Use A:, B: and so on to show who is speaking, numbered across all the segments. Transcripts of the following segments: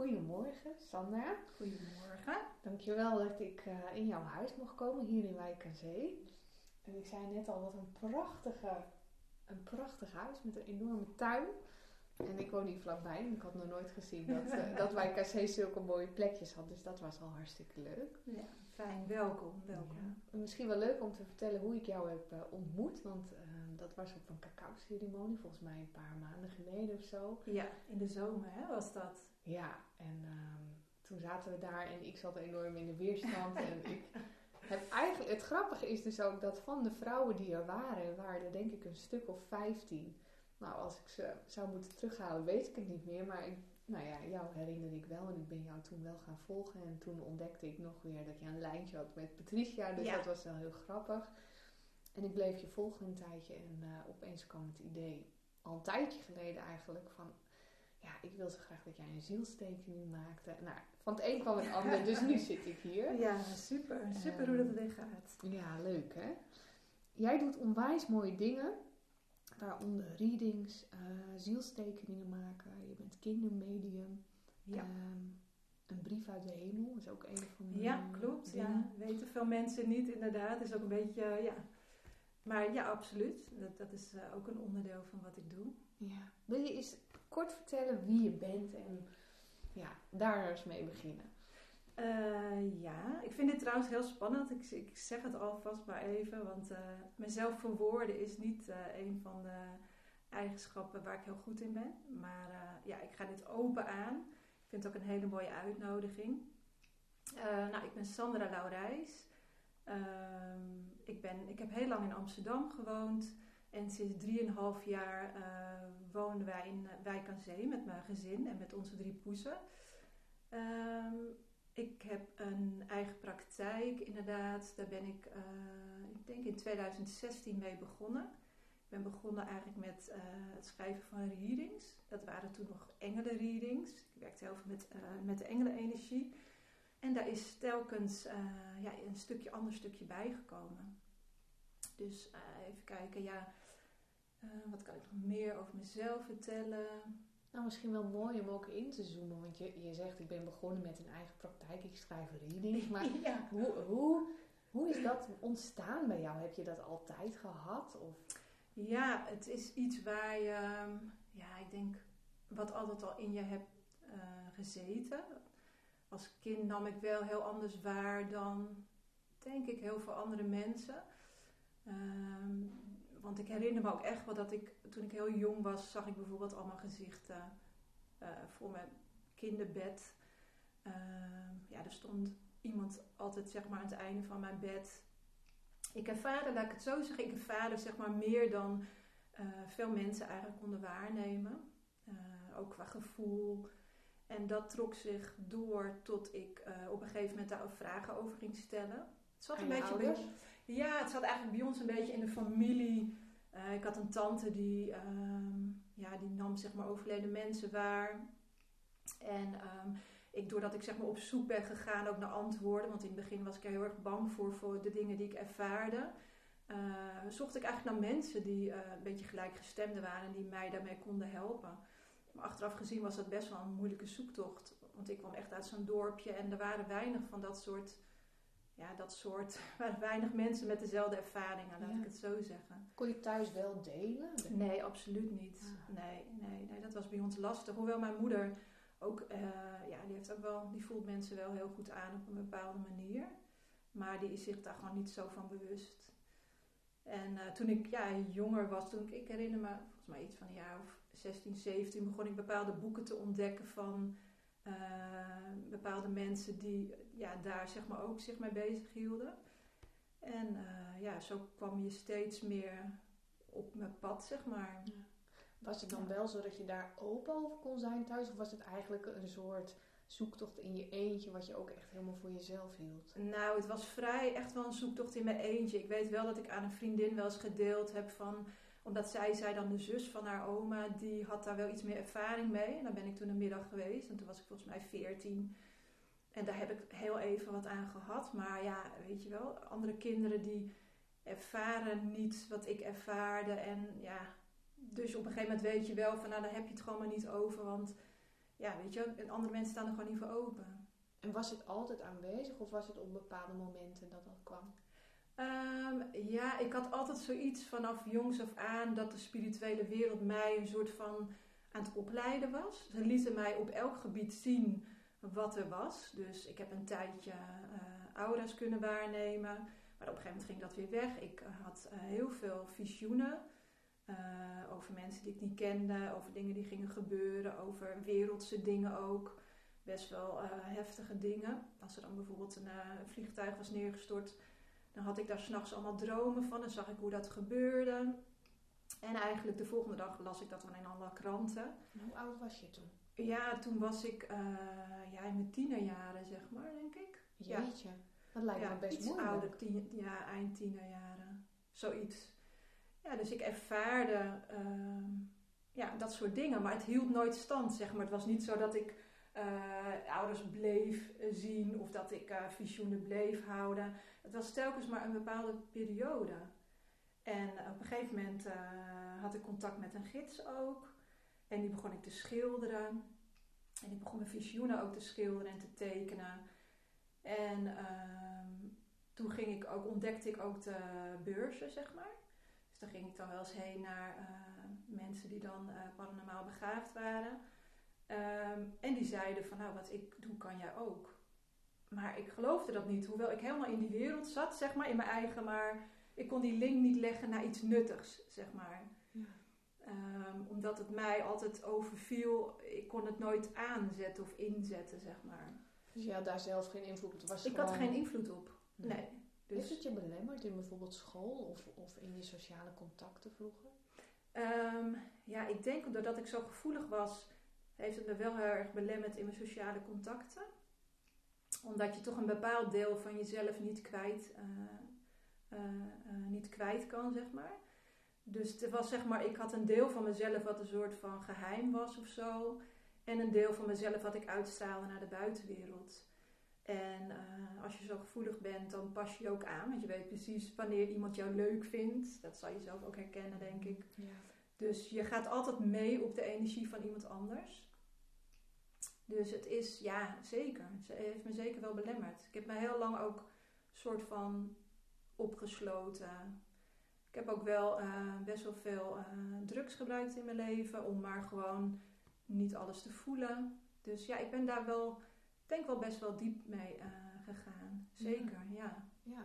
A: Goedemorgen, Sandra.
B: Goedemorgen.
A: Dankjewel dat ik uh, in jouw huis mocht komen, hier in Wijk aan Zee. En ik zei net al, wat een prachtige, een prachtig huis met een enorme tuin. En ik woon hier vlakbij en ik had nog nooit gezien dat, uh, dat Wijk aan Zee zulke mooie plekjes had. Dus dat was al hartstikke leuk.
B: Ja, fijn. Welkom, welkom.
A: Ja. Misschien wel leuk om te vertellen hoe ik jou heb uh, ontmoet, want dat was op een cacao-ceremonie, volgens mij een paar maanden geleden of zo.
B: Ja, in de zomer hè, was dat.
A: Ja, en um, toen zaten we daar en ik zat enorm in de weerstand. en ik heb eigenlijk, het grappige is dus ook dat van de vrouwen die er waren, waren er denk ik een stuk of 15. Nou, als ik ze zou moeten terughalen, weet ik het niet meer. Maar ik, nou ja, jou herinner ik wel en ik ben jou toen wel gaan volgen. En toen ontdekte ik nog weer dat je een lijntje had met Patricia. Dus
B: Ja.
A: dat was wel heel grappig. En ik bleef je volgen een tijdje en eh, opeens kwam het idee, al een tijdje geleden eigenlijk, van ja, ik wil zo graag dat jij een zielstekening maakte. Nou, van het een kwam het ander, dus nu zit ik hier.
B: Ja, super. Super hoe dat erin gaat.
A: Ja, leuk hè. Jij doet onwijs mooie dingen, waaronder readings, eh, zielstekeningen maken. Je bent kindermedium.
B: Ja.
A: Ehm, een brief uit de hemel is ook een van de
B: Ja, klopt.
A: dingen.
B: Ja, weten veel mensen niet inderdaad. Is ook een beetje, ja. Maar ja, absoluut. Dat, dat is eh, ook een onderdeel van wat ik doe.
A: Ja. Wil je eens kort vertellen wie je bent en ja, daar eens mee beginnen?
B: Eh, ja, ik vind dit trouwens heel spannend. Ik, ik zeg het alvast maar even, want eh, mezelf verwoorden is niet eh, een van de eigenschappen waar ik heel goed in ben. Maar ja, ik ga dit open aan. Ik vind het ook een hele mooie uitnodiging. Nou, ik ben Sandra Laurijs. Ehm, ik, ben, ik heb heel lang in Amsterdam gewoond. En sinds 3,5 jaar eh woonden wij in eh, Wijk aan Zee met mijn gezin en met onze drie poezen. Ehm, ik heb een eigen praktijk, inderdaad. Daar ben ik, eh, ik denk in 2016 mee begonnen. Ik ben begonnen eigenlijk met het schrijven van readings. Dat waren toen nog engelenreadings. Ik werkte heel veel met, met de engelenenergie. En daar is telkens ja, een stukje, ander stukje bijgekomen. Dus eh, even kijken, ja, eh, wat kan ik nog meer over mezelf vertellen?
A: Nou, misschien wel mooi om ook in te zoomen, want je, je zegt ik ben begonnen met een eigen praktijk, ik schrijf readings, maar
B: ja.
A: hoe, hoe, hoe is dat ontstaan bij jou? Heb je dat altijd gehad? Of?
B: Ja, het is iets waar je, ehm, ja, ik denk, wat altijd al in je hebt eh, gezeten. Als kind nam ik wel heel anders waar dan, denk ik, heel veel andere mensen. Ehm, want ik herinner me ook echt wel dat ik, toen ik heel jong was, zag ik bijvoorbeeld allemaal gezichten eh, voor mijn kinderbed. Ehm, ja, er stond iemand altijd zeg maar aan het einde van mijn bed ik ervaarde, laat ik het zo zeggen, ik ervaarde zeg maar meer dan eh, veel mensen eigenlijk konden waarnemen. Eh, ook qua gevoel. En dat trok zich door tot ik op een gegeven moment daar vragen over ging stellen. Het zat een
A: je
B: beetje bij,
A: ouders?
B: Ja, het zat eigenlijk bij ons een beetje in de familie. Eh, ik had een tante die, ehm, ja, die nam zeg maar overleden mensen waar. En ehm, ik, doordat ik zeg maar op zoek ben gegaan ook naar antwoorden, want in het begin was ik heel erg bang voor, voor de dingen die ik ervaarde, eh, zocht ik eigenlijk naar mensen die eh, een beetje gelijkgestemde waren en die mij daarmee konden helpen. Maar achteraf gezien was dat best wel een moeilijke zoektocht, want ik kwam echt uit zo'n dorpje en er waren weinig van dat soort, ja, dat soort, waren weinig mensen met dezelfde ervaringen, laat
A: Ja.
B: ik het zo zeggen.
A: Kon je thuis wel delen?
B: Nee, absoluut niet.
A: Ah.
B: Nee, nee, nee, dat was bij ons lastig. Hoewel mijn moeder ook, eh, ja, die heeft ook wel, die voelt mensen wel heel goed aan op een bepaalde manier. Maar die is zich daar gewoon niet zo van bewust. En eh, toen ik ja, jonger was, toen ik, ik herinner me, volgens mij iets van een jaar of 16, 17, begon ik bepaalde boeken te ontdekken van eh, bepaalde mensen die ja, daar zeg maar ook zich mee bezig hielden. En eh, ja, zo kwam je steeds meer op mijn pad, zeg maar.
A: Was het dan wel zo dat je daar open over kon zijn thuis? Of was het eigenlijk een soort zoektocht in je eentje, wat je ook echt helemaal voor jezelf hield?
B: Nou, het was vrij echt wel een zoektocht in mijn eentje. Ik weet wel dat ik aan een vriendin wel eens gedeeld heb van... Omdat zij zei dan de zus van haar oma, die had daar wel iets meer ervaring mee. En dan ben ik toen een middag geweest en toen was ik volgens mij 14. En daar heb ik heel even wat aan gehad. Maar ja, weet je wel, andere kinderen die ervaren niet wat ik ervaarde. En ja, dus op een gegeven moment weet je wel van, nou, daar heb je het gewoon maar niet over. Want ja, weet je, andere mensen staan er gewoon niet voor open.
A: En was het altijd aanwezig of was het op bepaalde momenten dat dat kwam?
B: Ehm, ja, ik had altijd zoiets vanaf jongs af aan dat de spirituele wereld mij een soort van aan het opleiden was. Ze lieten mij op elk gebied zien wat er was. Dus ik heb een tijdje uh, aura's kunnen waarnemen. Maar op een gegeven moment ging dat weer weg. Ik eh, had uh, heel veel visioenen. over mensen die ik niet kende, over dingen die gingen gebeuren, over wereldse dingen ook. Best wel heftige dingen. Als er dan bijvoorbeeld een vliegtuig was neergestort, dan had ik daar s'nachts allemaal dromen van en zag ik hoe dat gebeurde. En eigenlijk de volgende dag las ik dat dan in alle kranten.
A: Hoe oud was je toen?
B: Ja, toen was ik uh, ja, in mijn tienerjaren, zeg maar, denk ik.
A: Jeetje, ja. dat lijkt me best
B: iets
A: moeilijk.
B: ouder, tien, ja, eind tienerjaren. Zoiets. Ja, dus ik ervaarde uh, ja, dat soort dingen, maar het hield nooit stand, zeg maar. Het was niet zo dat ik uh, ouders bleef zien of dat ik uh, visioenen bleef houden. Het was telkens maar een bepaalde periode. En op een gegeven moment had ik contact met een gids ook. En die begon ik te schilderen. En ik begon mijn visioenen ook te schilderen en te tekenen. En uh, toen ging ik ook, ontdekte ik ook de beurzen, zeg maar. Dus daar ging ik dan wel eens heen naar mensen die dan paranormaal begaafd waren. Um, en die zeiden van, nou, wat ik doe, kan jij ook. Maar ik geloofde dat niet. Hoewel ik helemaal in die wereld zat, zeg maar, in mijn eigen, maar ik kon die link niet leggen naar iets nuttigs, zeg maar. Ja. Um, omdat het mij altijd overviel, ik kon het nooit aanzetten of inzetten, zeg maar.
A: Dus je had daar zelf geen invloed op? Was
B: ik
A: gewoon...
B: had geen invloed op, nee. nee.
A: Dus... Heeft het je belemmerd in bijvoorbeeld school of, of in je sociale contacten vroeger?
B: Um, ja, ik denk doordat ik zo gevoelig was, heeft het me wel heel erg belemmerd in mijn sociale contacten. Omdat je toch een bepaald deel van jezelf niet kwijt, uh, uh, uh, niet kwijt kan, zeg maar. Dus het was zeg maar, ik had een deel van mezelf wat een soort van geheim was of zo. En een deel van mezelf wat ik uitstraalde naar de buitenwereld. En uh, als je zo gevoelig bent, dan pas je je ook aan. Want je weet precies wanneer iemand jou leuk vindt. Dat zal je zelf ook herkennen, denk ik.
A: Ja.
B: Dus je gaat altijd mee op de energie van iemand anders. Dus het is, ja, zeker. Het heeft me zeker wel belemmerd. Ik heb me heel lang ook soort van opgesloten. Ik heb ook wel uh, best wel veel uh, drugs gebruikt in mijn leven om maar gewoon niet alles te voelen. Dus ja, ik ben daar wel, denk wel best wel diep mee uh, gegaan. Zeker, ja.
A: ja. ja.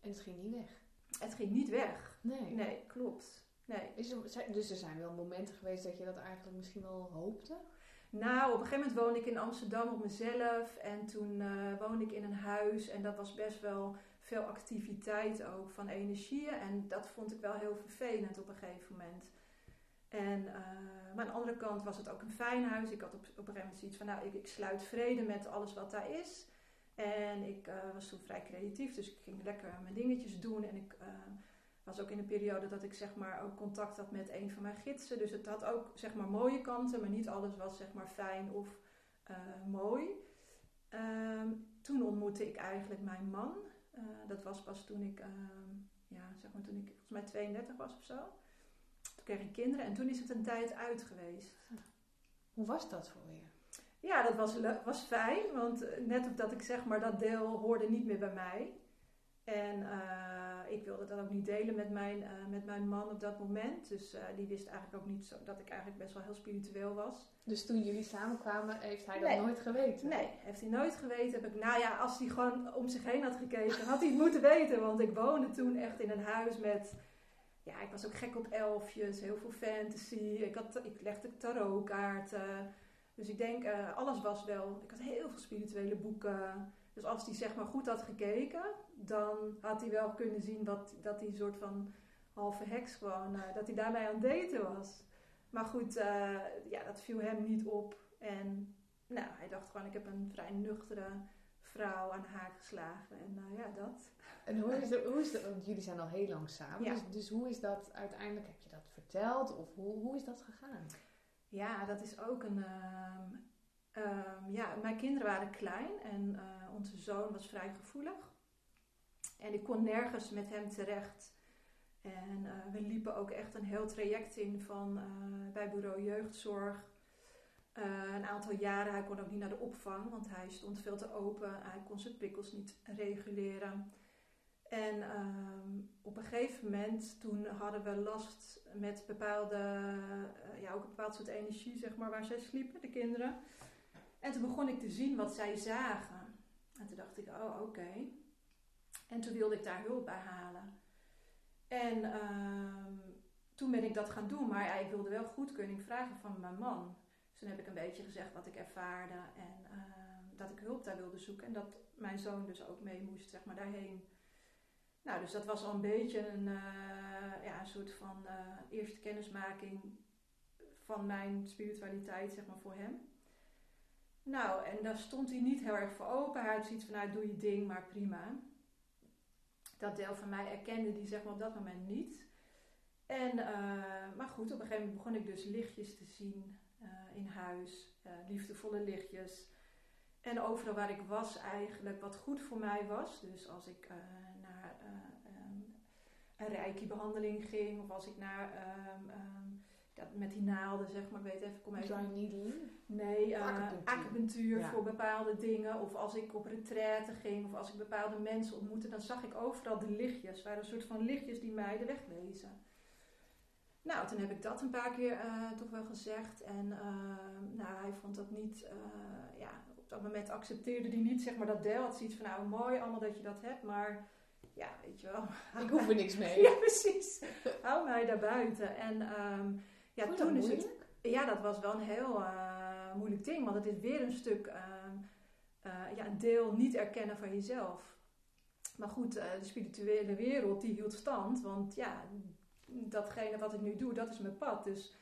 A: En het ging niet weg?
B: Het ging niet weg.
A: Nee.
B: Nee, klopt. Nee.
A: Is er, dus er zijn wel momenten geweest dat je dat eigenlijk misschien wel hoopte?
B: Nou, op een gegeven moment woonde ik in Amsterdam op mezelf. En toen uh, woonde ik in een huis. En dat was best wel veel activiteit ook van energieën. En dat vond ik wel heel vervelend op een gegeven moment. En, uh, maar aan de andere kant was het ook een fijn huis. Ik had op, op een gegeven moment zoiets van, nou, ik, ik sluit vrede met alles wat daar is. En ik uh, was toen vrij creatief, dus ik ging lekker mijn dingetjes doen. En ik was ook in een periode dat ik zeg maar ook contact had met een van mijn gidsen. Dus het had ook zeg maar mooie kanten, maar niet alles was zeg maar fijn of mooi. Um, toen ontmoette ik eigenlijk mijn man. Uh, dat was pas toen ik, uh, ja, zeg maar toen ik volgens mij 32 was of zo. Toen kreeg ik kinderen en toen is het een tijd uit geweest.
A: Hoe was dat voor je?
B: Ja, dat was, was fijn, want net op dat ik zeg maar dat deel hoorde niet meer bij mij. En uh, ik wilde dat ook niet delen met mijn, uh, met mijn man op dat moment. Dus uh, die wist eigenlijk ook niet zo, dat ik eigenlijk best wel heel spiritueel was.
A: Dus toen jullie samenkwamen, heeft hij dat nooit geweten?
B: Nee, heeft hij nooit geweten. Heb ik, nou ja, als hij gewoon om zich heen had gekeken, had hij het moeten weten. Want ik woonde toen echt in een huis met... Ja, ik was ook gek op elfjes, heel veel fantasy. Ik, had, ik legde tarotkaarten. Dus ik denk, alles was wel... Ik had heel veel spirituele boeken. Dus als hij zeg maar goed had gekeken, dan had hij wel kunnen zien wat, dat hij een soort van halve heks gewoon, uh, dat hij daarmee aan het daten was. Maar goed, uh, ja, dat viel hem niet op. En nou, hij dacht gewoon, ik heb een vrij nuchtere vrouw aan de haak geslagen. En uh, ja, dat.
A: En hoe is, de, hoe is dat, want jullie zijn al heel lang samen. Ja. Dus, dus hoe is dat uiteindelijk, heb je dat verteld? Of hoe, hoe is dat gegaan?
B: Ja, dat is ook een... Um, ja, mijn kinderen waren klein en uh, onze zoon was vrij gevoelig. En ik kon nergens met hem terecht. En uh, we liepen ook echt een heel traject in van uh, bij bureau jeugdzorg. Eh, een aantal jaren, hij kon ook niet naar de opvang, want hij stond veel te open. Hij kon zijn prikkels niet reguleren. En ehm, op een gegeven moment, toen hadden we last met bepaalde, eh, ja, ook een bepaald soort energie, zeg maar, waar zij sliepen, de kinderen. En toen begon ik te zien wat zij zagen. En toen dacht ik, oh, oké. En toen wilde ik daar hulp bij halen. En ehm, toen ben ik dat gaan doen, maar ja, ik wilde wel goedkeuring vragen van mijn man. Dus toen heb ik een beetje gezegd wat ik ervaarde en ehm, dat ik hulp daar wilde zoeken. En dat mijn zoon dus ook mee moest, zeg maar, daarheen. Nou, dus dat was al een beetje een, uh, ja, een soort van uh, eerste kennismaking van mijn spiritualiteit, zeg maar, voor hem. Nou, en daar stond hij niet heel erg voor open. Hij had zoiets van, nou, doe je ding, maar prima. Dat deel van mij erkende die, zeg maar, op dat moment niet. En, uh, maar goed, op een gegeven moment begon ik dus lichtjes te zien in huis. liefdevolle lichtjes. En overal waar ik was eigenlijk, wat goed voor mij was. Dus als ik een reiki-behandeling ging. Of als ik naar, um, um, met die naalden zeg maar, weet even, kom even.
A: Dry needling?
B: Nee, uh, acupunctuur, voor bepaalde dingen. Of als ik op retraite ging, of als ik bepaalde mensen ontmoette, dan zag ik overal de lichtjes. waren een soort van lichtjes die mij de weg wezen. Nou, toen heb ik dat een paar keer uh, toch wel gezegd. En uh, nou, hij vond dat niet, ja, op dat moment accepteerde hij niet, zeg maar, dat deel. Had zoiets van, nou, mooi allemaal dat je dat hebt, maar ja, weet je wel.
A: Ik hoef er niks mee.
B: ja, precies. Hou mij daar buiten. En um, ja, toen is het. Ja, dat was wel een heel uh, moeilijk ding, want het is weer een stuk, uh, uh, ja, een deel niet erkennen van jezelf. Maar goed, de spirituele wereld die hield stand, want ja, datgene wat ik nu doe, dat is mijn pad. Dus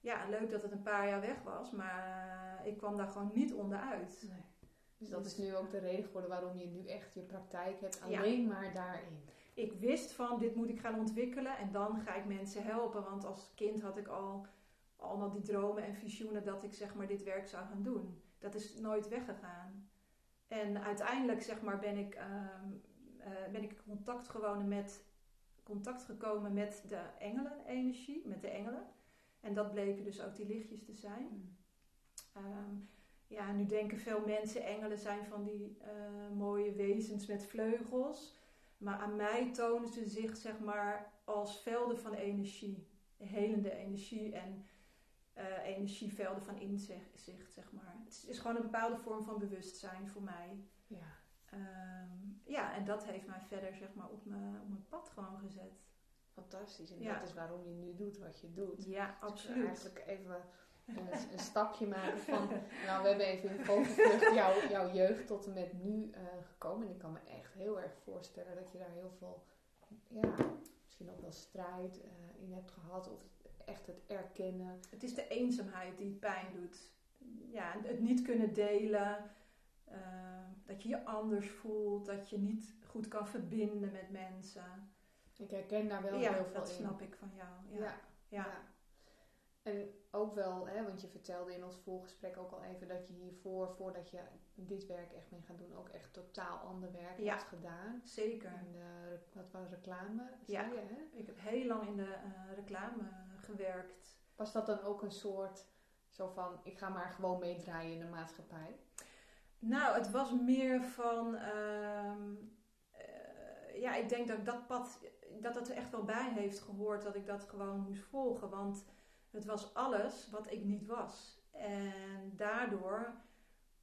B: ja, leuk dat het een paar jaar weg was, maar ik kwam daar gewoon niet onderuit.
A: Nee. Dus dat is nu ook de reden geworden waarom je nu echt je praktijk hebt, alleen maar daarin.
B: Ik wist van dit moet ik gaan ontwikkelen en dan ga ik mensen helpen. Want als kind had ik al allemaal die dromen en visioenen dat ik zeg maar dit werk zou gaan doen. Dat is nooit weggegaan. En uiteindelijk zeg maar ben ik, uh, ben ik in contact, gewonnen met, contact gekomen met de engelenenergie, met de engelen. En dat bleken dus ook die lichtjes te zijn. Mm. Ehm, ja, nu denken veel mensen engelen zijn van die uh, mooie wezens met vleugels. Maar aan mij tonen ze zich zeg maar als velden van energie. Helende energie en uh, energievelden van inzicht, zeg maar. Het is gewoon een bepaalde vorm van bewustzijn voor mij.
A: Ja.
B: Um, ja, en dat heeft mij verder zeg maar op mijn, op mijn pad gewoon gezet.
A: Fantastisch. En ja. dat is waarom je nu doet wat je doet.
B: Ja, dus absoluut.
A: eigenlijk even een, een, stapje maken van, nou we hebben even in vogelvlucht jouw, jouw jeugd tot en met nu uh, gekomen. En ik kan me echt heel erg voorstellen dat je daar heel veel, ja, misschien ook wel strijd uh, in hebt gehad. Of echt het erkennen.
B: Het is de eenzaamheid die pijn doet. Ja, het niet kunnen delen. Uh, dat je je anders voelt. Dat je niet goed kan verbinden met mensen.
A: Ik herken daar wel
B: ja,
A: heel veel in.
B: dat snap ik van jou. ja. ja. ja.
A: En ook wel, hè, want je vertelde in ons voorgesprek ook al even dat je hiervoor, voordat je dit werk echt mee gaat doen, ook echt totaal ander werk ja, hebt gedaan.
B: Zeker.
A: In de, wat was reclame?
B: Ja, je, hè? ik heb heel lang in de uh, reclame gewerkt.
A: Was dat dan ook een soort, zo van, ik ga maar gewoon meedraaien in de maatschappij?
B: Nou, het was meer van, uh, uh, ja, ik denk dat dat pad, dat het er echt wel bij heeft gehoord dat ik dat gewoon moest volgen. Want het was alles wat ik niet was. En daardoor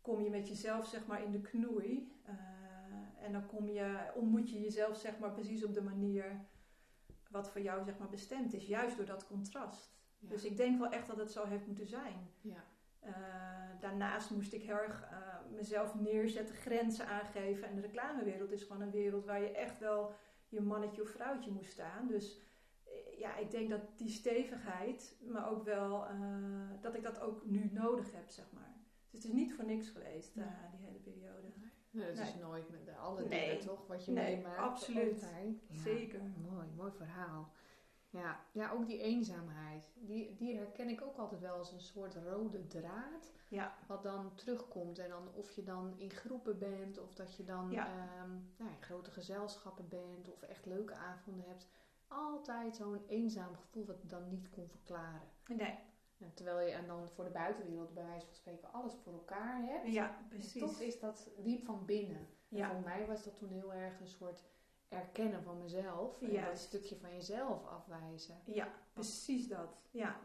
B: kom je met jezelf zeg maar in de knoei. Uh, en dan kom je, ontmoet je jezelf zeg maar precies op de manier wat voor jou zeg maar bestemd is. Juist door dat contrast. Dus ik denk wel echt dat het zo heeft moeten zijn.
A: Ja.
B: Uh, daarnaast moest ik heel erg uh, mezelf neerzetten, grenzen aangeven. En de reclamewereld is gewoon een wereld waar je echt wel je mannetje of vrouwtje moest staan. Dus ja, ik denk dat die stevigheid, maar ook wel uh, dat ik dat ook nu nodig heb, zeg maar. Dus het is niet voor niks geweest, uh, die hele periode.
A: Nee, het nee. is nooit met de alle nee. dingen toch, wat je
B: nee,
A: meemaakt.
B: absoluut. Ja,
A: Zeker. Mooi, mooi verhaal. Ja, ja, ook die eenzaamheid. Die, die herken ik ook altijd wel als een soort rode draad.
B: Ja.
A: Wat dan terugkomt. En dan of je dan in groepen bent, of dat je dan
B: ja.
A: um, nou, in grote gezelschappen bent, of echt leuke avonden hebt altijd zo'n eenzaam gevoel wat ik dan niet kon verklaren.
B: Nee.
A: En terwijl je en dan voor de buitenwereld bij wijze van spreken alles voor elkaar hebt.
B: Ja, precies.
A: toch is dat diep van binnen. En voor mij was dat toen heel erg een soort erkennen van mezelf. En dat stukje van jezelf afwijzen.
B: Ja, precies dat. Ja.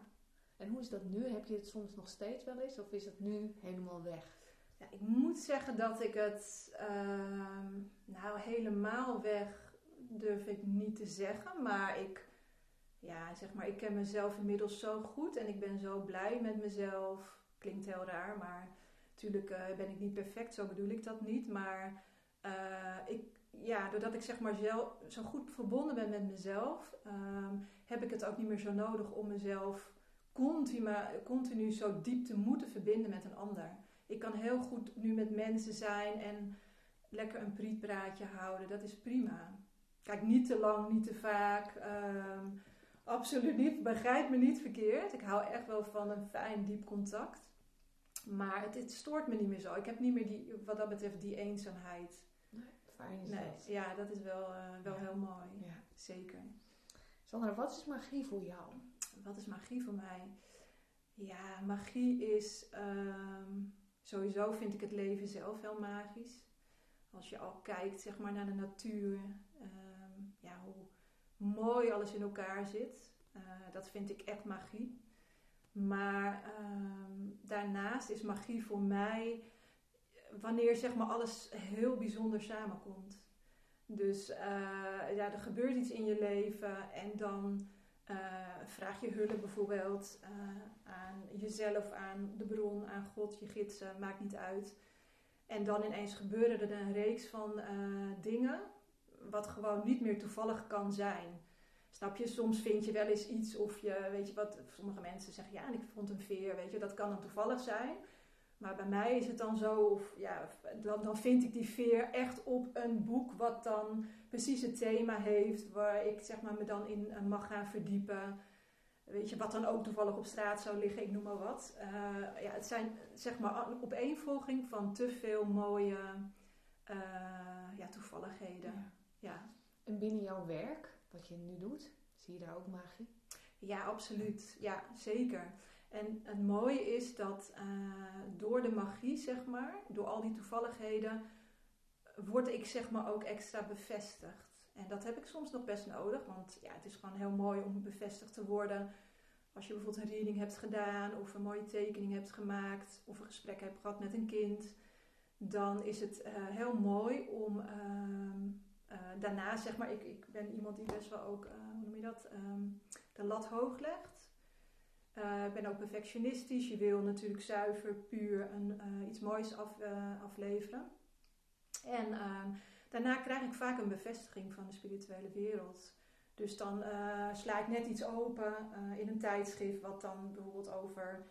A: En hoe is dat nu? Heb je het soms nog steeds wel eens? Of is het nu helemaal weg?
B: Ja, ik moet zeggen dat ik het ehm, nou helemaal weg durf ik niet te zeggen, maar ik, ja, zeg maar, ik ken mezelf inmiddels zo goed en ik ben zo blij met mezelf. Klinkt heel raar, maar natuurlijk eh, ben ik niet perfect, zo bedoel ik dat niet. Maar eh, ik, ja, doordat ik zeg maar zelf, zo goed verbonden ben met mezelf, ehm, heb ik het ook niet meer zo nodig om mezelf continu, continu zo diep te moeten verbinden met een ander. Ik kan heel goed nu met mensen zijn en lekker een prietpraatje houden. Dat is prima. Kijk, niet te lang, niet te vaak. ehm, absoluut niet. Begrijp me niet verkeerd. Ik hou echt wel van een fijn, diep contact. Maar het, het stoort me niet meer zo. Ik heb niet meer die, wat dat betreft die eenzaamheid.
A: Fijn is
B: Nee,
A: dat.
B: ja, dat is wel, eh, wel
A: Ja.
B: heel mooi.
A: Ja.
B: Zeker.
A: Sandra, wat is magie voor jou?
B: Wat is magie voor mij? Ja, magie is ehm, sowieso vind ik het leven zelf heel magisch. Als je al kijkt zeg maar naar de natuur, hoe mooi alles in elkaar zit. Eh, dat vind ik echt magie. Maar ehm, daarnaast is magie voor mij wanneer zeg maar alles heel bijzonder samenkomt. Dus eh, ja, er gebeurt iets in je leven en dan eh, vraag je hulp bijvoorbeeld aan jezelf, aan de bron, aan God, je gidsen, maakt niet uit. En dan ineens gebeuren er een reeks van dingen wat gewoon niet meer toevallig kan zijn. Snap je? Soms vind je wel eens iets of je, weet je wat, sommige mensen zeggen ja, en ik vond een veer, weet je, dat kan dan toevallig zijn. Maar bij mij is het dan zo, of ja, dan, dan vind ik die veer echt op een boek wat dan precies het thema heeft, waar ik zeg maar me dan in eh, mag gaan verdiepen. Weet je, wat dan ook toevallig op straat zou liggen, ik noem maar wat. Eh, ja, het zijn zeg maar een opeenvolging van te veel mooie eh, ja, toevalligheden.
A: Ja. En binnen jouw werk, wat je nu doet, zie je daar ook magie?
B: Ja, absoluut. Ja, zeker. En het mooie is dat eh, door de magie, zeg maar, door al die toevalligheden, word ik zeg maar ook extra bevestigd. En dat heb ik soms nog best nodig, want ja, het is gewoon heel mooi om bevestigd te worden. Als je bijvoorbeeld een reading hebt gedaan, of een mooie tekening hebt gemaakt, of een gesprek hebt gehad met een kind, dan is het eh, heel mooi om ehm, eh, daarna, zeg maar, ik, ik ben iemand die best wel ook, eh, hoe noem je dat, ehm, de lat hoog legt. Eh, ik ben ook perfectionistisch. Je wil natuurlijk zuiver, puur een, iets moois af, afleveren. En ehm, daarna krijg ik vaak een bevestiging van de spirituele wereld. Dus dan sla ik net iets open in een tijdschrift wat dan bijvoorbeeld over,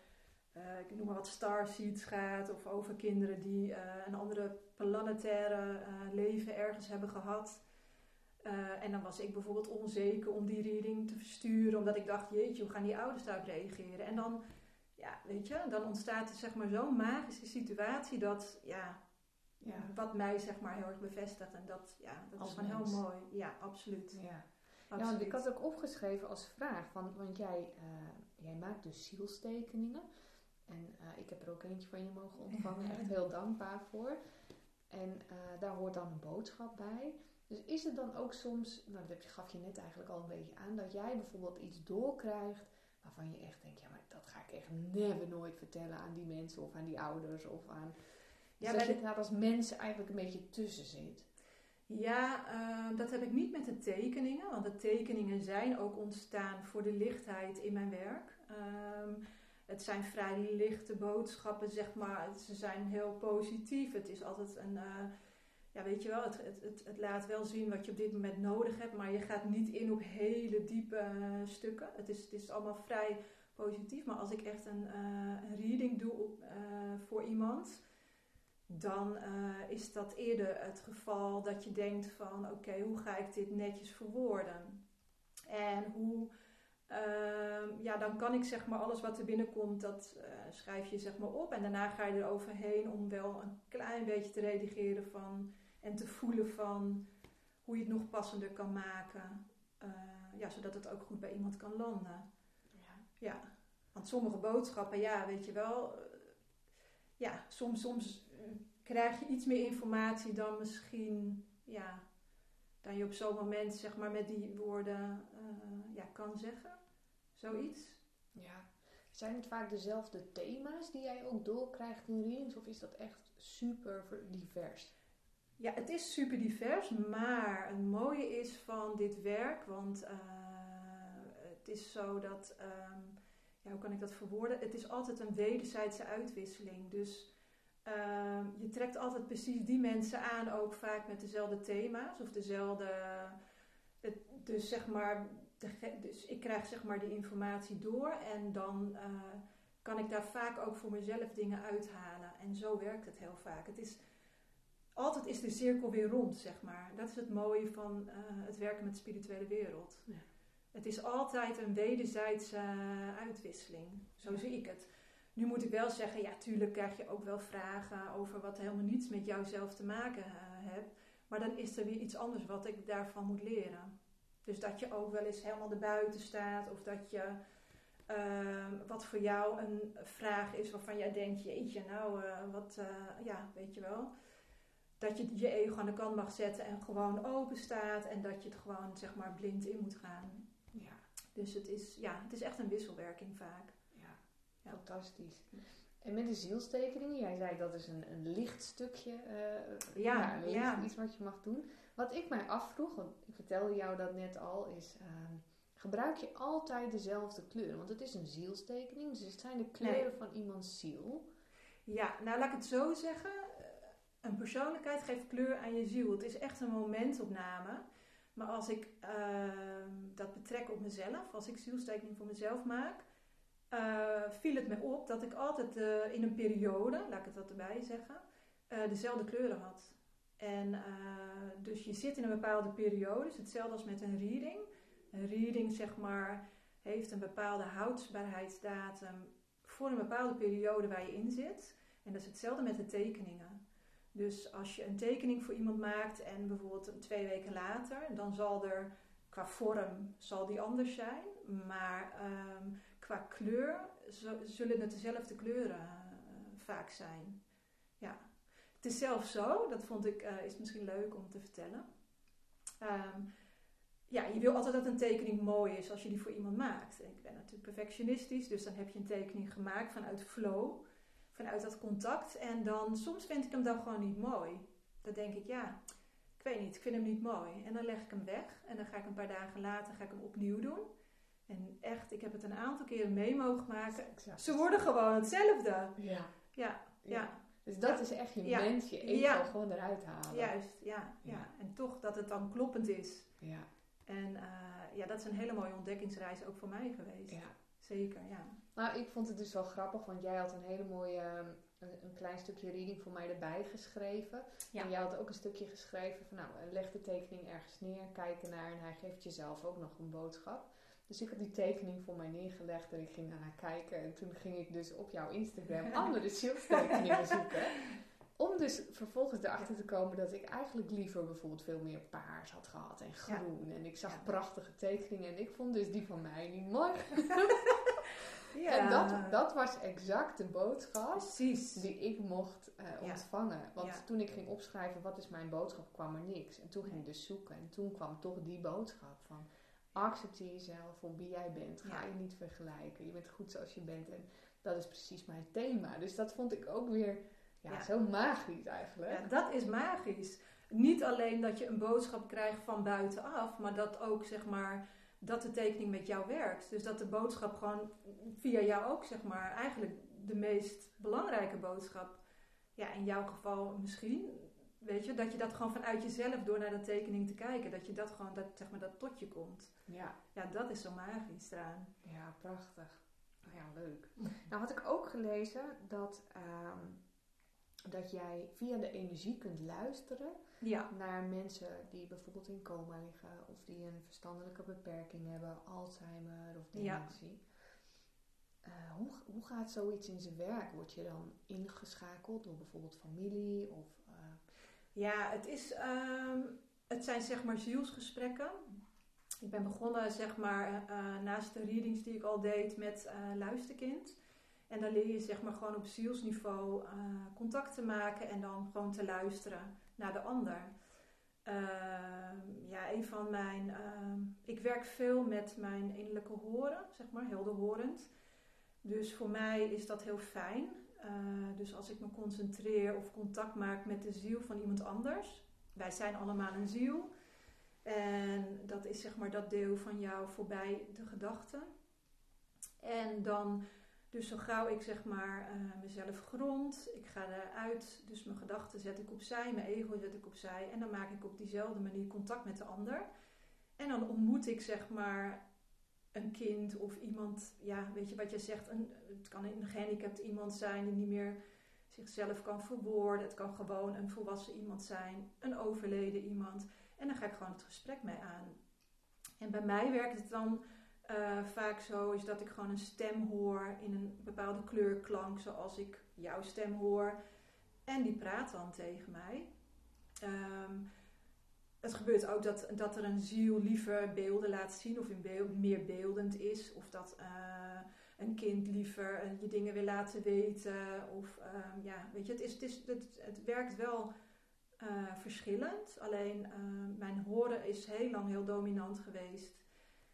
B: eh, ik noem maar wat starseeds gaat. Of over kinderen die eh, een andere planetaire eh, leven ergens hebben gehad. En dan was ik bijvoorbeeld onzeker om die reading te versturen, omdat ik dacht, jeetje, hoe gaan die ouders daarop reageren? En dan, ja, weet je, dan ontstaat er zeg maar zo'n magische situatie dat, ja,
A: Ja.
B: wat mij zeg maar heel erg bevestigt. En dat, ja, dat
A: Als
B: is gewoon
A: mens.
B: heel mooi. Ja, absoluut.
A: Ja.
B: Absoluut.
A: ik had ook opgeschreven als vraag, van, want jij, jij maakt dus zielstekeningen. En eh, ik heb er ook eentje van je mogen ontvangen, echt heel dankbaar voor. En eh, daar hoort dan een boodschap bij. Dus is het dan ook soms, nou dat gaf je net eigenlijk al een beetje aan, dat jij bijvoorbeeld iets doorkrijgt waarvan je echt denkt, ja maar dat ga ik echt never nooit vertellen aan die mensen of aan die ouders of aan... Dus
B: Ja,
A: dat
B: bij
A: je daar als mens eigenlijk een beetje tussen zit.
B: Ja, eh, dat heb ik niet met de tekeningen, want de tekeningen zijn ook ontstaan voor de lichtheid in mijn werk. Ehm, het zijn vrij lichte boodschappen, zeg maar. Ze zijn heel positief. Het is altijd een, eh, ja, weet je wel, het, het, het, laat wel zien wat je op dit moment nodig hebt, maar je gaat niet in op hele diepe eh, stukken. Het is, het is allemaal vrij positief, maar als ik echt een, eh, een reading doe op, voor iemand, dan is dat eerder het geval dat je denkt van oké, hoe ga ik dit netjes verwoorden? En hoe, ehm, ja, dan kan ik zeg maar alles wat er binnenkomt, dat eh, schrijf je zeg maar op. En daarna ga je er overheen om wel een klein beetje te redigeren van en te voelen van hoe je het nog passender kan maken. Eh, ja, zodat het ook goed bij iemand kan landen.
A: Ja.
B: Ja, Want sommige boodschappen, ja, weet je wel, eh, ja, soms, soms krijg je iets meer informatie dan misschien, ja, dan je op zo'n moment, zeg maar, met die woorden ja, kan zeggen. Zoiets.
A: Ja. Zijn het vaak dezelfde thema's die jij ook doorkrijgt in readings? Of is dat echt super divers?
B: Ja, het is super divers, maar het mooie is van dit werk, want uh, het is zo dat, um, ja, hoe kan ik dat verwoorden? Het is altijd een wederzijdse uitwisseling. Dus uh, je trekt altijd precies die mensen aan, ook vaak met dezelfde thema's of dezelfde. Het, dus zeg maar, dus ik krijg zeg maar die informatie door en dan uh, kan ik daar vaak ook voor mezelf dingen uithalen. En zo werkt het heel vaak. Het is altijd is de cirkel weer rond, zeg maar. Dat is het mooie van uh, het werken met de spirituele wereld. Ja. Het is altijd een wederzijdse uh, uitwisseling. Zo ja. zie ik het. Nu moet ik wel zeggen, ja, tuurlijk krijg je ook wel vragen over wat helemaal niets met jouzelf te maken hebt. Maar dan is er weer iets anders wat ik daarvan moet leren. Dus dat je ook wel eens helemaal erbuiten staat. Of dat je uh, wat voor jou een vraag is waarvan jij denkt, jeetje, nou, uh, wat, uh, ja, weet je wel. Dat je je ego aan de kant mag zetten en gewoon open staat. En dat je het gewoon, zeg maar, blind in moet gaan. Ja. Dus het is, ja, het is echt een wisselwerking vaak.
A: Ja, ja. fantastisch. En met de zielstekeningen, jij zei dat is een, een licht stukje, uh, ja, ja, licht, ja, iets wat je mag doen. Wat ik mij afvroeg, want ik vertelde jou dat net al, is uh, gebruik je altijd dezelfde kleuren? Want het is een zielstekening, dus het zijn de kleuren nee. van iemands ziel.
B: Ja, nou laat ik het zo zeggen. Een persoonlijkheid geeft kleur aan je ziel. Het is echt een momentopname. Maar als ik uh, dat betrek op mezelf, als ik zielstekening voor mezelf maak, uh, viel het me op dat ik altijd uh, in een periode, laat ik het wat erbij zeggen, dezelfde kleuren had. En dus je zit in een bepaalde periode, dus hetzelfde als met een reading. Een reading, zeg maar, heeft een bepaalde houdbaarheidsdatum voor een bepaalde periode waar je in zit. En dat is hetzelfde met de tekeningen. Dus als je een tekening voor iemand maakt en bijvoorbeeld twee weken later, dan zal er qua vorm zal die anders zijn. Maar um, qua kleur zullen het dezelfde kleuren uh, vaak zijn. Het is zelfs zo, dat vond ik, uh, is misschien leuk om te vertellen. Um, ja, je wil altijd dat een tekening mooi is als je die voor iemand maakt. Ik ben natuurlijk perfectionistisch, dus dan heb je een tekening gemaakt vanuit flow, vanuit dat contact. En dan soms vind ik hem dan gewoon niet mooi. Dan denk ik, ja, ik weet niet, ik vind hem niet mooi. En dan leg ik hem weg en dan ga ik een paar dagen later ga ik hem opnieuw doen. En echt, ik heb het een aantal keren mee mogen maken. Exact. Ze worden gewoon hetzelfde. Ja. Ja, ja. ja.
A: Dus dat ja. is echt je ja. mens, je ego ja. gewoon eruit halen.
B: Juist, ja, ja. En toch dat het dan kloppend is. Ja. En uh, ja, dat is een hele mooie ontdekkingsreis ook voor mij geweest. Ja. Zeker, ja.
A: Nou, ik vond het dus wel grappig, want jij had een hele mooie, een, een klein stukje reading voor mij erbij geschreven. Ja. En jij had ook een stukje geschreven van, nou, leg de tekening ergens neer, kijk ernaar en hij geeft jezelf ook nog een boodschap. Dus ik had die tekening voor mij neergelegd en ik ging naar haar kijken. En toen ging ik dus op jouw Instagram andere zielstekeningen zoeken. Om dus vervolgens erachter te komen dat ik eigenlijk liever bijvoorbeeld veel meer paars had gehad en groen. Ja. En ik zag ja. prachtige tekeningen en ik vond dus die van mij niet mooi. ja. En dat, dat was exact de boodschap Precies. die ik mocht uh, ontvangen. Want toen ik ging opschrijven wat is mijn boodschap, kwam er niks. En toen ging ik dus zoeken en toen kwam toch die boodschap van accepteer jezelf voor wie jij bent. Ga je niet vergelijken. Je bent goed zoals je bent. En dat is precies mijn thema. Dus dat vond ik ook weer ja, ja. zo magisch eigenlijk.
B: Ja, dat is magisch. Niet alleen dat je een boodschap krijgt van buitenaf, maar dat ook zeg maar dat de tekening met jou werkt. Dus dat de boodschap gewoon via jou ook zeg maar eigenlijk de meest belangrijke boodschap. Ja, in jouw geval misschien. Weet je, dat je dat gewoon vanuit jezelf door naar de tekening te kijken, dat je dat gewoon, dat, zeg maar, dat tot je komt. Ja. Ja, dat is zo magisch eraan.
A: Ja, prachtig. Ja, leuk. nou had ik ook gelezen dat um, dat jij via de energie kunt luisteren ja. naar mensen die bijvoorbeeld in coma liggen of die een verstandelijke beperking hebben, Alzheimer of dementie. Ja. Uh, hoe, hoe gaat zoiets in zijn werk? Word je dan ingeschakeld door bijvoorbeeld familie? Of.
B: Ja, het, is, um, het zijn zeg maar zielsgesprekken. ik ben begonnen, zeg maar, naast de readings die ik al deed met Luisterkind. En dan leer je zeg maar gewoon op zielsniveau contact te maken en dan gewoon te luisteren naar de ander. Ehm, ja, een van mijn. Ehm, ik werk veel met mijn innerlijke horen, zeg maar, helderhorend. Dus voor mij is dat heel fijn. Uh, dus als ik me concentreer of contact maak met de ziel van iemand anders. Wij zijn allemaal een ziel. En dat is zeg maar dat deel van jou voorbij de gedachten. En dan dus zo gauw ik zeg maar uh, mezelf grond, ik ga eruit, dus mijn gedachten zet ik opzij, mijn ego zet ik opzij en dan maak ik op diezelfde manier contact met de ander. En dan ontmoet ik zeg maar een kind of iemand, ja, weet je wat je zegt, een, het kan een gehandicapt iemand zijn die niet meer zichzelf kan verwoorden. Het kan gewoon een volwassen iemand zijn, een overleden iemand. En dan ga ik gewoon het gesprek mee aan. En bij mij werkt het dan uh, vaak zo is dat ik gewoon een stem hoor in een bepaalde kleurklank, zoals ik jouw stem hoor. En die praat dan tegen mij. Um, het gebeurt ook dat, dat er een ziel liever beelden laat zien of in beeld, meer beeldend is. Of dat uh, een kind liever uh, je dingen wil laten weten. Of uh, ja, weet je, het, is, het, is, het, het werkt wel verschillend. Alleen mijn horen is heel lang heel dominant geweest.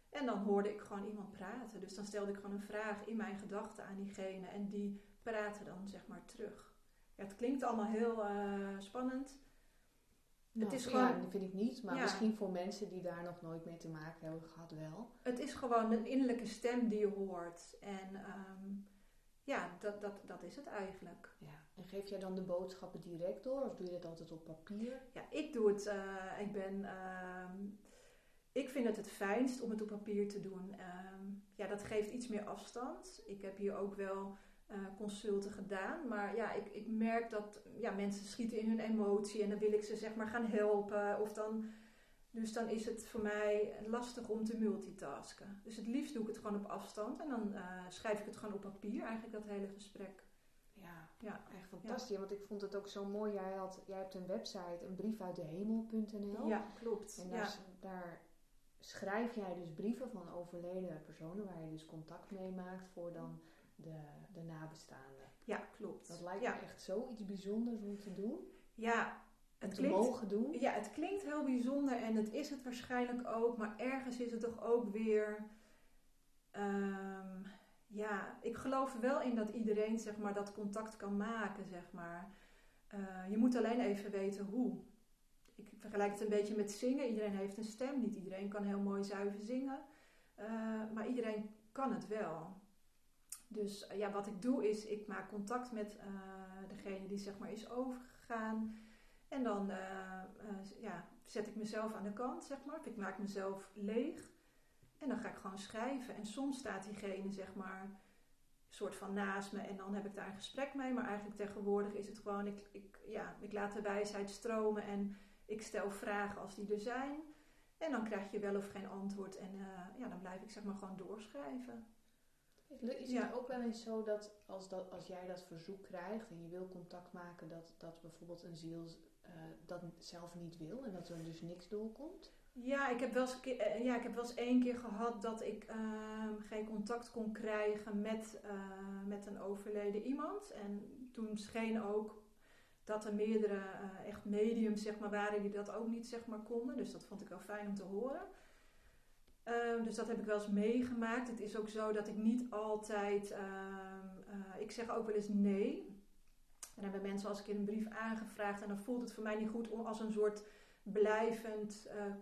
B: En dan hoorde ik gewoon iemand praten. Dus dan stelde ik gewoon een vraag in mijn gedachten aan diegene. En die praatte dan zeg maar terug. Ja, het klinkt allemaal heel spannend.
A: Nou, het is gewoon, ja, dat vind ik niet. Maar misschien voor mensen die daar nog nooit mee te maken hebben gehad wel.
B: Het is gewoon een innerlijke stem die je hoort. En um, ja, dat, dat, dat is het eigenlijk.
A: Ja. En geef jij dan de boodschappen direct door? Of doe je dat altijd op papier?
B: Ja, ik doe het. Uh, ik ben... Uh, ik vind het het fijnst om het op papier te doen. Ehm, ja, dat geeft iets meer afstand. Ik heb hier ook wel uh, consulten gedaan. Maar ja, ik, ik merk dat ja, mensen schieten in hun emotie en dan wil ik ze zeg maar gaan helpen. Of dan, dus dan is het voor mij lastig om te multitasken. Dus het liefst doe ik het gewoon op afstand en dan uh, schrijf ik het gewoon op papier, eigenlijk dat hele gesprek.
A: Ja, ja. echt fantastisch. Want ik vond het ook zo mooi. Jij, had, jij hebt een website, een brief uit de hemel.nl.
B: Ja, klopt.
A: En daar, daar schrijf jij dus brieven van overleden personen waar je dus contact mee maakt voor dan de, de nabestaanden.
B: Ja, klopt.
A: Dat lijkt me echt zoiets bijzonders om te doen.
B: Ja,
A: het te klinkt, mogen doen.
B: Ja, het klinkt heel bijzonder en het is het waarschijnlijk ook, maar ergens is het toch ook weer. Um, ja, ik geloof wel in dat iedereen zeg maar, dat contact kan maken, zeg maar. Uh, je moet alleen even weten hoe ik vergelijk het een beetje met zingen. Iedereen heeft een stem. Niet iedereen kan heel mooi zuiver zingen. Uh, maar iedereen kan het wel. Dus uh, ja, wat ik doe is, ik maak contact met uh, degene die zeg maar is overgegaan. En dan ja, zet ik mezelf aan de kant, zeg maar. ik maak mezelf leeg. En dan ga ik gewoon schrijven. En soms staat diegene, zeg maar, soort van naast me. En dan heb ik daar een gesprek mee. Maar eigenlijk tegenwoordig is het gewoon, ik, ik, ja, ik laat de wijsheid stromen. En ik stel vragen als die er zijn. En dan krijg je wel of geen antwoord. En ja, dan blijf ik zeg maar gewoon doorschrijven.
A: Is het ook wel eens zo dat als, dat als jij dat verzoek krijgt en je wil contact maken, dat, dat bijvoorbeeld een ziel uh, dat zelf niet wil en dat er dus niks doorkomt?
B: Ja, ik heb wel eens, uh, ja, ik heb wel eens één keer gehad dat ik ehm, geen contact kon krijgen met, met een overleden iemand. En toen scheen ook dat er meerdere echt mediums zeg maar, waren die dat ook niet zeg maar, konden. Dus dat vond ik wel fijn om te horen. Um, dus dat heb ik wel eens meegemaakt. Het is ook zo dat ik niet altijd. Um, uh, ik zeg ook wel eens nee. En dan hebben mensen als ik in een brief aangevraagd en dan voelt het voor mij niet goed om als een soort blijvend uh,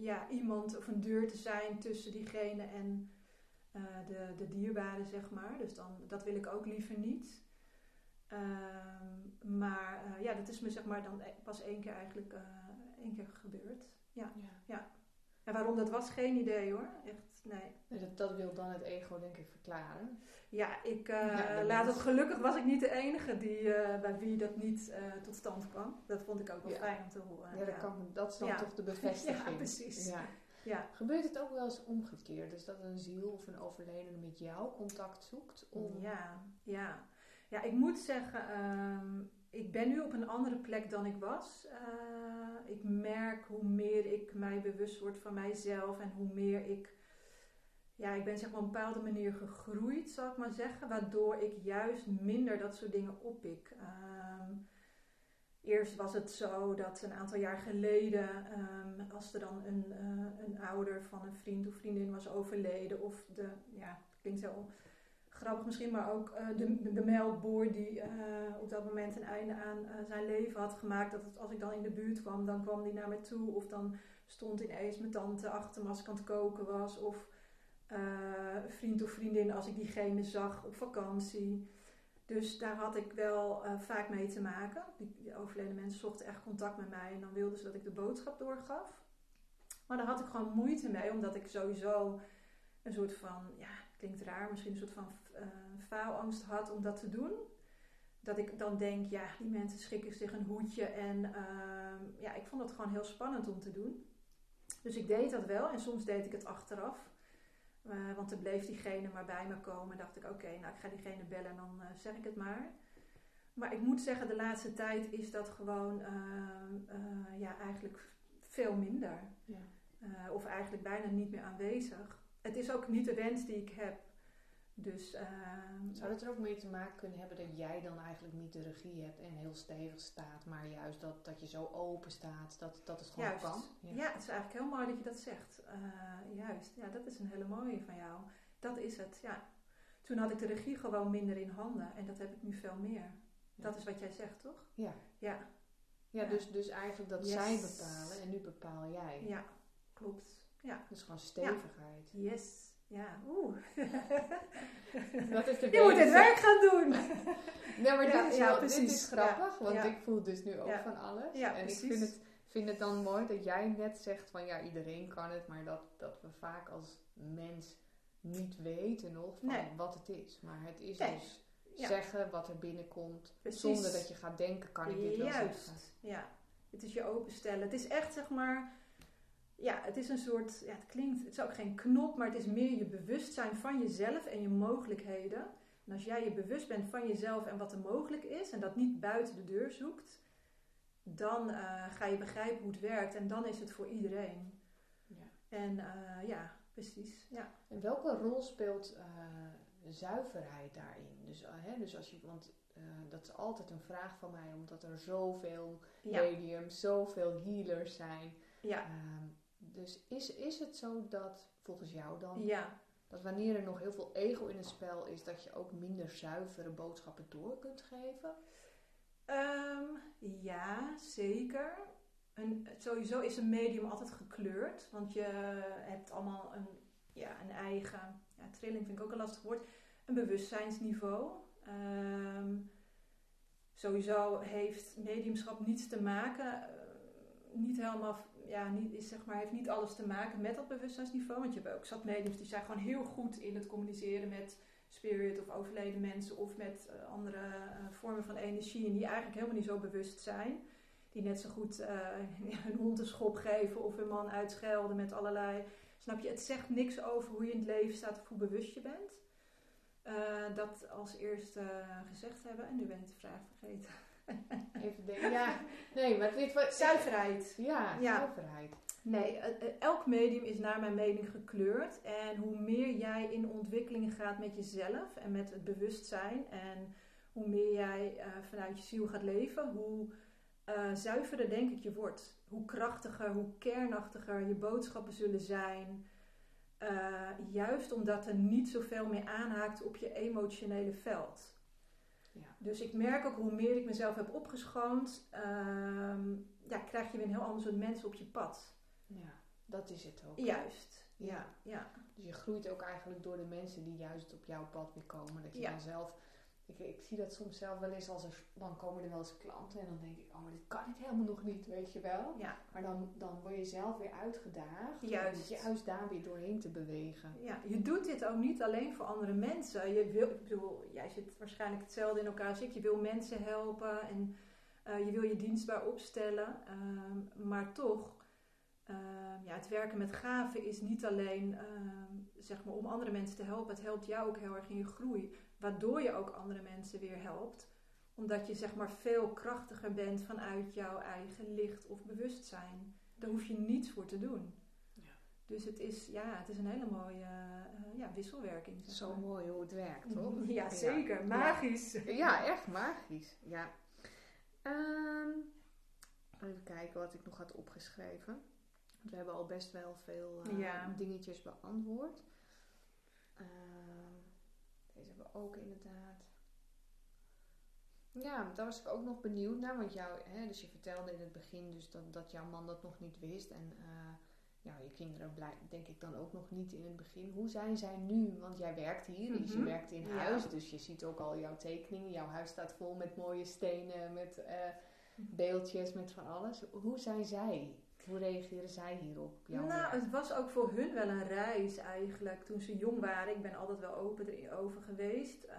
B: ja, iemand of een deur te zijn tussen diegene en de, de dierbare, zeg maar. Dus dan, dat wil ik ook liever niet. Um, maar ja, dat is me zeg maar dan e-, pas één keer eigenlijk één keer gebeurd. Ja, ja. ja. En waarom dat was, geen idee hoor. Echt, nee.
A: Dat, dat wil dan het ego denk ik verklaren.
B: Ja, ik uh, ja, laat het gelukkig was ik niet de enige die, bij wie dat niet tot stand kwam. Dat vond ik ook wel fijn om te horen.
A: Ja, dat, Kan, dat is dan toch de bevestiging.
B: ja, precies. Ja. Ja.
A: Gebeurt het ook wel eens omgekeerd? Dus dat een ziel of een overledene met jou contact zoekt?
B: Om... Ja, ja. Ja, ik moet zeggen, um, ik ben nu op een andere plek dan ik was. Eh, ik merk hoe meer ik mij bewust word van mijzelf en hoe meer ik. Ja, ik ben zeg maar op een bepaalde manier gegroeid, zal ik maar zeggen. Waardoor ik juist minder dat soort dingen oppik. Ehm, eerst was het zo dat een aantal jaar geleden, ehm, als er dan een, uh, een ouder van een vriend of vriendin was overleden, of de, ja, klinkt zo grappig misschien, maar ook uh, de, de melkboer die uh, op dat moment een einde aan uh, zijn leven had gemaakt. Dat als ik dan in de buurt kwam, dan kwam die naar me toe. Of dan stond ineens mijn tante achter me als ik aan het koken was. Of vriend of vriendin als ik diegene zag op vakantie. Dus daar had ik wel vaak mee te maken. Die overleden mensen zochten echt contact met mij en dan wilden ze dat ik de boodschap doorgaf. Maar daar had ik gewoon moeite mee, omdat ik sowieso een soort van, ja, klinkt raar, misschien een soort van uh, faalangst had om dat te doen. Dat ik dan denk, ja, die mensen schikken zich een hoedje. En uh, ja, ik vond het gewoon heel spannend om te doen. Dus ik deed dat wel en soms deed ik het achteraf. Uh, want dan bleef diegene maar bij me komen. En dacht ik, oké, okay, nou ik ga diegene bellen en dan eh, zeg ik het maar. Maar ik moet zeggen, de laatste tijd is dat gewoon ja, eigenlijk veel minder. Ja. of eigenlijk bijna niet meer aanwezig het is ook niet de wens die ik heb. Dus, uh,
A: Zou het er ook mee te maken kunnen hebben dat jij dan eigenlijk niet de regie hebt en heel stevig staat, maar juist dat, dat je zo open staat, dat, dat het gewoon
B: juist.
A: kan?
B: Ja. ja. het is eigenlijk heel mooi dat je dat zegt. Uh, juist, ja, dat is een hele mooie van jou. Dat is het, ja. Toen had ik de regie gewoon minder in handen en dat heb ik nu veel meer. Dat is wat jij zegt, toch?
A: Ja.
B: Ja,
A: ja, Dus, dus eigenlijk dat yes. zij bepalen en nu bepaal jij.
B: Ja, klopt. Ja.
A: Dus gewoon stevigheid.
B: Ja. Yes. Ja, oeh.
A: Dat is de
B: Je moet het werk gaan doen.
A: nee, maar dit, is wel, dit is grappig, want ik voel dus nu ook van alles. en ik vind het, vind het dan mooi dat jij net zegt van ja, iedereen kan het, maar dat, dat we vaak als mens niet weten nog van nee. wat het is. Maar het is nee. dus zeggen wat er binnenkomt, Precies. zonder dat je gaat denken, kan ik dit wel
B: Juist.
A: zeggen?
B: Ja, het is je openstellen. Het is echt zeg maar ja, het is een soort, ja, het klinkt, het is ook geen knop, maar het is meer je bewustzijn van jezelf en je mogelijkheden. En als jij je bewust bent van jezelf en wat er mogelijk is en dat niet buiten de deur zoekt, dan uh, ga je begrijpen hoe het werkt en dan is het voor iedereen. Ja. En uh, ja, precies. Ja.
A: En welke rol speelt uh, zuiverheid daarin? Dus, hè, dus als je, want dat is altijd een vraag van mij, omdat er zoveel ja. mediums, zoveel healers zijn.
B: Ja.
A: Ehm, dus is, is het zo dat, volgens jou dan,
B: ja.
A: dat wanneer er nog heel veel ego in het spel is, dat je ook minder zuivere boodschappen door kunt geven?
B: Um, ja, zeker. En sowieso is een medium altijd gekleurd, want je hebt allemaal een, ja, een eigen, ja, trilling vind ik ook een lastig woord, een bewustzijnsniveau. Um, sowieso heeft mediumschap niets te maken, uh, niet helemaal ja, niet, is, zeg maar, heeft niet alles te maken met dat bewustzijnsniveau. Want je hebt ook zat mediums die zijn gewoon heel goed in het communiceren met spirit of overleden mensen of met uh, andere uh, vormen van energie. En die eigenlijk helemaal niet zo bewust zijn. Die net zo goed hun hond een schop geven of hun man uitschelden met allerlei. Snap je? Het zegt niks over hoe je in het leven staat of hoe bewust je bent. dat als eerste gezegd hebben. En nu ben ik de vraag vergeten.
A: Even denken. Ja, nee, maar dit was...
B: Zuiverheid.
A: Ja, ja, zuiverheid.
B: Nee, elk medium is naar mijn mening gekleurd. En hoe meer jij in ontwikkeling gaat met jezelf en met het bewustzijn... en hoe meer jij uh, vanuit je ziel gaat leven, hoe uh, zuiverder denk ik je wordt. Hoe krachtiger, hoe kernachtiger je boodschappen zullen zijn... Uh, juist omdat er niet zoveel meer aanhaakt op je emotionele veld. Dus ik merk ook hoe meer ik mezelf heb opgeschoond, uh, ja, krijg je weer een heel ander soort mensen op je pad.
A: Ja, dat is het ook.
B: Juist. Ja. ja.
A: Dus je groeit ook eigenlijk door de mensen die juist op jouw pad weer komen. Dat je ja. dan zelf ik, ik zie dat soms zelf wel eens als er, dan komen er wel eens klanten en dan denk ik, oh, maar dit kan ik helemaal nog niet, weet je wel.
B: Ja.
A: Maar dan, dan word je zelf weer uitgedaagd.
B: Juist.
A: Om juist daar weer doorheen te bewegen.
B: Ja, je doet dit ook niet alleen voor andere mensen. Je wil, ik bedoel, jij zit waarschijnlijk hetzelfde in elkaar als ik. Je wil mensen helpen en uh, je wil je dienstbaar opstellen. Uh, maar toch, uh, ja, het werken met gaven is niet alleen zeg maar, om andere mensen te helpen. Het helpt jou ook heel erg in je groei. Waardoor je ook andere mensen weer helpt. Omdat je zeg maar veel krachtiger bent vanuit jouw eigen licht of bewustzijn. Daar hoef je niets voor te doen.
A: Ja.
B: Dus het is, ja, het is een hele mooie eh, ja, wisselwerking. Zeg
A: Zo mooi hoe het werkt, toch?
B: Ja, zeker. Magisch.
A: Ja, echt magisch. Ja. Ehm, even kijken wat ik nog had opgeschreven. Want we hebben al best wel veel eh, dingetjes beantwoord. We ook inderdaad. Ja, daar was ik ook nog benieuwd naar. Want jou, hè, dus je vertelde in het begin dus dat, dat jouw man dat nog niet wist. En ja, je kinderen blij, denk ik dan ook nog niet in het begin. Hoe zijn zij nu? Want jij werkt hier, dus je
B: Mhm.
A: werkt in
B: Ja.
A: huis. Dus je ziet ook al jouw tekeningen. Jouw huis staat vol met mooie stenen, met eh, beeldjes, met van alles. Hoe zijn zij? Hoe reageren zij hierop?
B: Nou,
A: werk?
B: het was ook voor hun wel een reis eigenlijk toen ze jong waren. Ik ben altijd wel open erover geweest. Eh,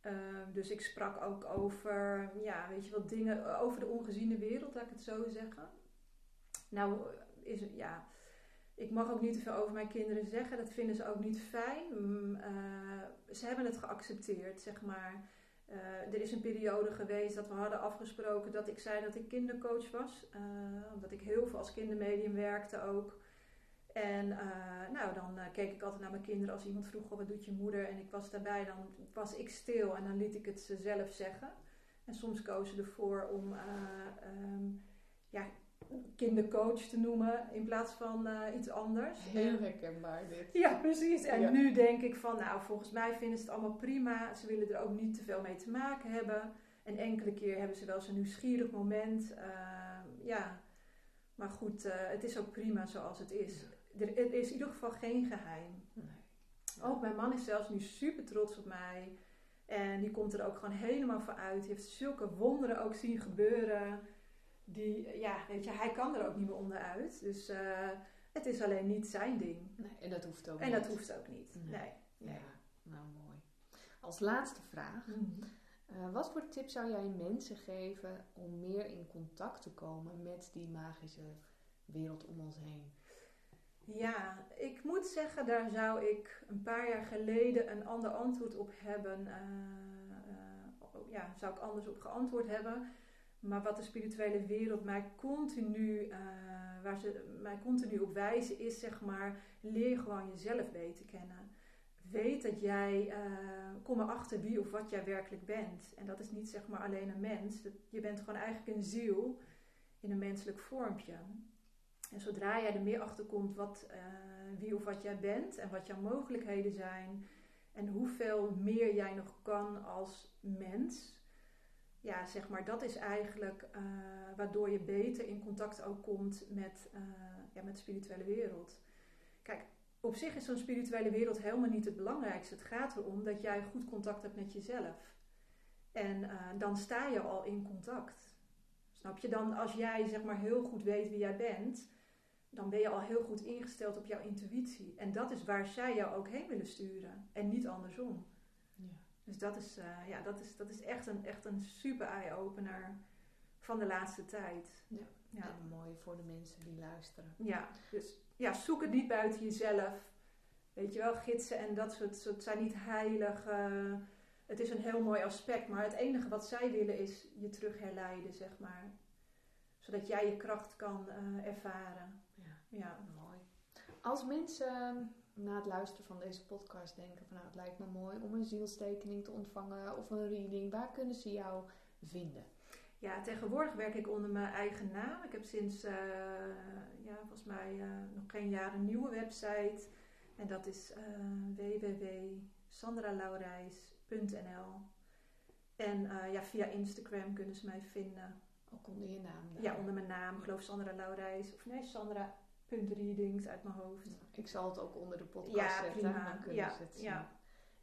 B: eh, dus ik sprak ook over, ja, weet je wat dingen, over de ongeziene wereld, laat ik het zo zeggen. Nou, is ja, ik mag ook niet te veel over mijn kinderen zeggen. Dat vinden ze ook niet fijn. Mm, eh, ze hebben het geaccepteerd, zeg maar. Eh, er is een periode geweest dat we hadden afgesproken dat ik zei dat ik kindercoach was. eh, omdat ik heel veel als kindermedium werkte ook. En eh, nou, dan keek ik altijd naar mijn kinderen als iemand vroeg: "Goh, wat doet je moeder? En ik was daarbij, dan was ik stil en dan liet ik het ze zelf zeggen. En soms kozen ze ervoor om eh, ehm, ja, kindercoach te noemen in plaats van eh, iets anders.
A: Heel
B: En-
A: herkenbaar dit.
B: ja, precies. En
A: Ja.
B: nu denk ik van, nou, volgens mij vinden ze het allemaal prima. Ze willen er ook niet te veel mee te maken hebben. En enkele keer hebben ze wel zo'n nieuwsgierig moment. Ehm, ja, maar goed, eh, het is ook prima zoals het is. Er, is in ieder geval geen geheim.
A: Nee.
B: Ook mijn man is zelfs nu super trots op mij. En die komt er ook gewoon helemaal voor uit. Die heeft zulke wonderen ook zien gebeuren. Die, ja, weet je, hij kan er ook niet meer onderuit. Dus eh, het is alleen niet zijn ding.
A: Nee, en dat hoeft ook
B: En
A: niet.
B: dat hoeft ook niet.
A: Nee.
B: Nee. nee.
A: Ja, nou mooi. Als laatste vraag.
B: Mhm.
A: Eh, wat voor tip zou jij mensen geven om meer in contact te komen met die magische wereld om ons heen?
B: Ja, ik moet zeggen, daar zou ik een paar jaar geleden een ander antwoord op hebben. eh, eh, ja, zou ik anders op geantwoord hebben. Maar wat de spirituele wereld mij continu, eh, waar ze mij continu op wijzen, is zeg maar, leer gewoon jezelf beter kennen. Weet dat jij, eh, kom erachter wie of wat jij werkelijk bent. En dat is niet zeg maar alleen een mens. Je bent gewoon eigenlijk een ziel in een menselijk vormpje. En zodra jij er meer achter komt wat, eh, wie of wat jij bent en wat jouw mogelijkheden zijn en hoeveel meer jij nog kan als mens, ja, zeg maar, dat is eigenlijk eh, waardoor je beter in contact ook komt met, eh, ja, met de spirituele wereld. Kijk, op zich is zo'n spirituele wereld helemaal niet het belangrijkste. Het gaat erom dat jij goed contact hebt met jezelf. En eh, dan sta je al in contact. Snap je? Dan als jij zeg maar heel goed weet wie jij bent, dan ben je al heel goed ingesteld op jouw intuïtie. En dat is waar zij jou ook heen willen sturen. En niet andersom.
A: Ja.
B: Dus dat is, eh, ja, dat is, dat is echt, een, echt een super eye-opener van de laatste tijd.
A: Ja.
B: Ja.
A: En mooi voor de mensen die luisteren.
B: Ja, dus ja, zoek het niet buiten jezelf. Weet je wel, gidsen en dat soort, soort zijn niet heilig. het is een heel mooi aspect, maar het enige wat zij willen is je terug herleiden, zeg maar. Zodat jij je kracht kan eh, ervaren.
A: Ja.
B: Ja.
A: Mooi. Als mensen na het luisteren van deze podcast denken van nou het lijkt me mooi om een zielstekening te ontvangen of een reading, waar kunnen ze jou vinden?
B: Ja, tegenwoordig werk ik onder mijn eigen naam. Ik heb sinds, eh, ja, volgens mij eh, nog geen jaar een nieuwe website. En dat is eh www.sandralaurijs.nl En ja, via Instagram kunnen ze mij vinden.
A: Ook onder je naam. dan.
B: Ja, onder mijn naam. Ik geloof Sandra Laurijs. Of nee, Sandra.readings uit mijn hoofd.
A: Ik zal het ook onder de podcast
B: Ja,
A: zetten,
B: prima.
A: dan kunnen
B: Ja,
A: ze het zien.
B: ja.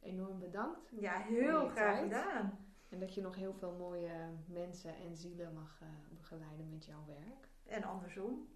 A: Enorm bedankt.
B: Ja, heel graag gedaan.
A: En dat je nog heel veel mooie mensen en zielen mag eh, begeleiden met jouw werk.
B: En andersom.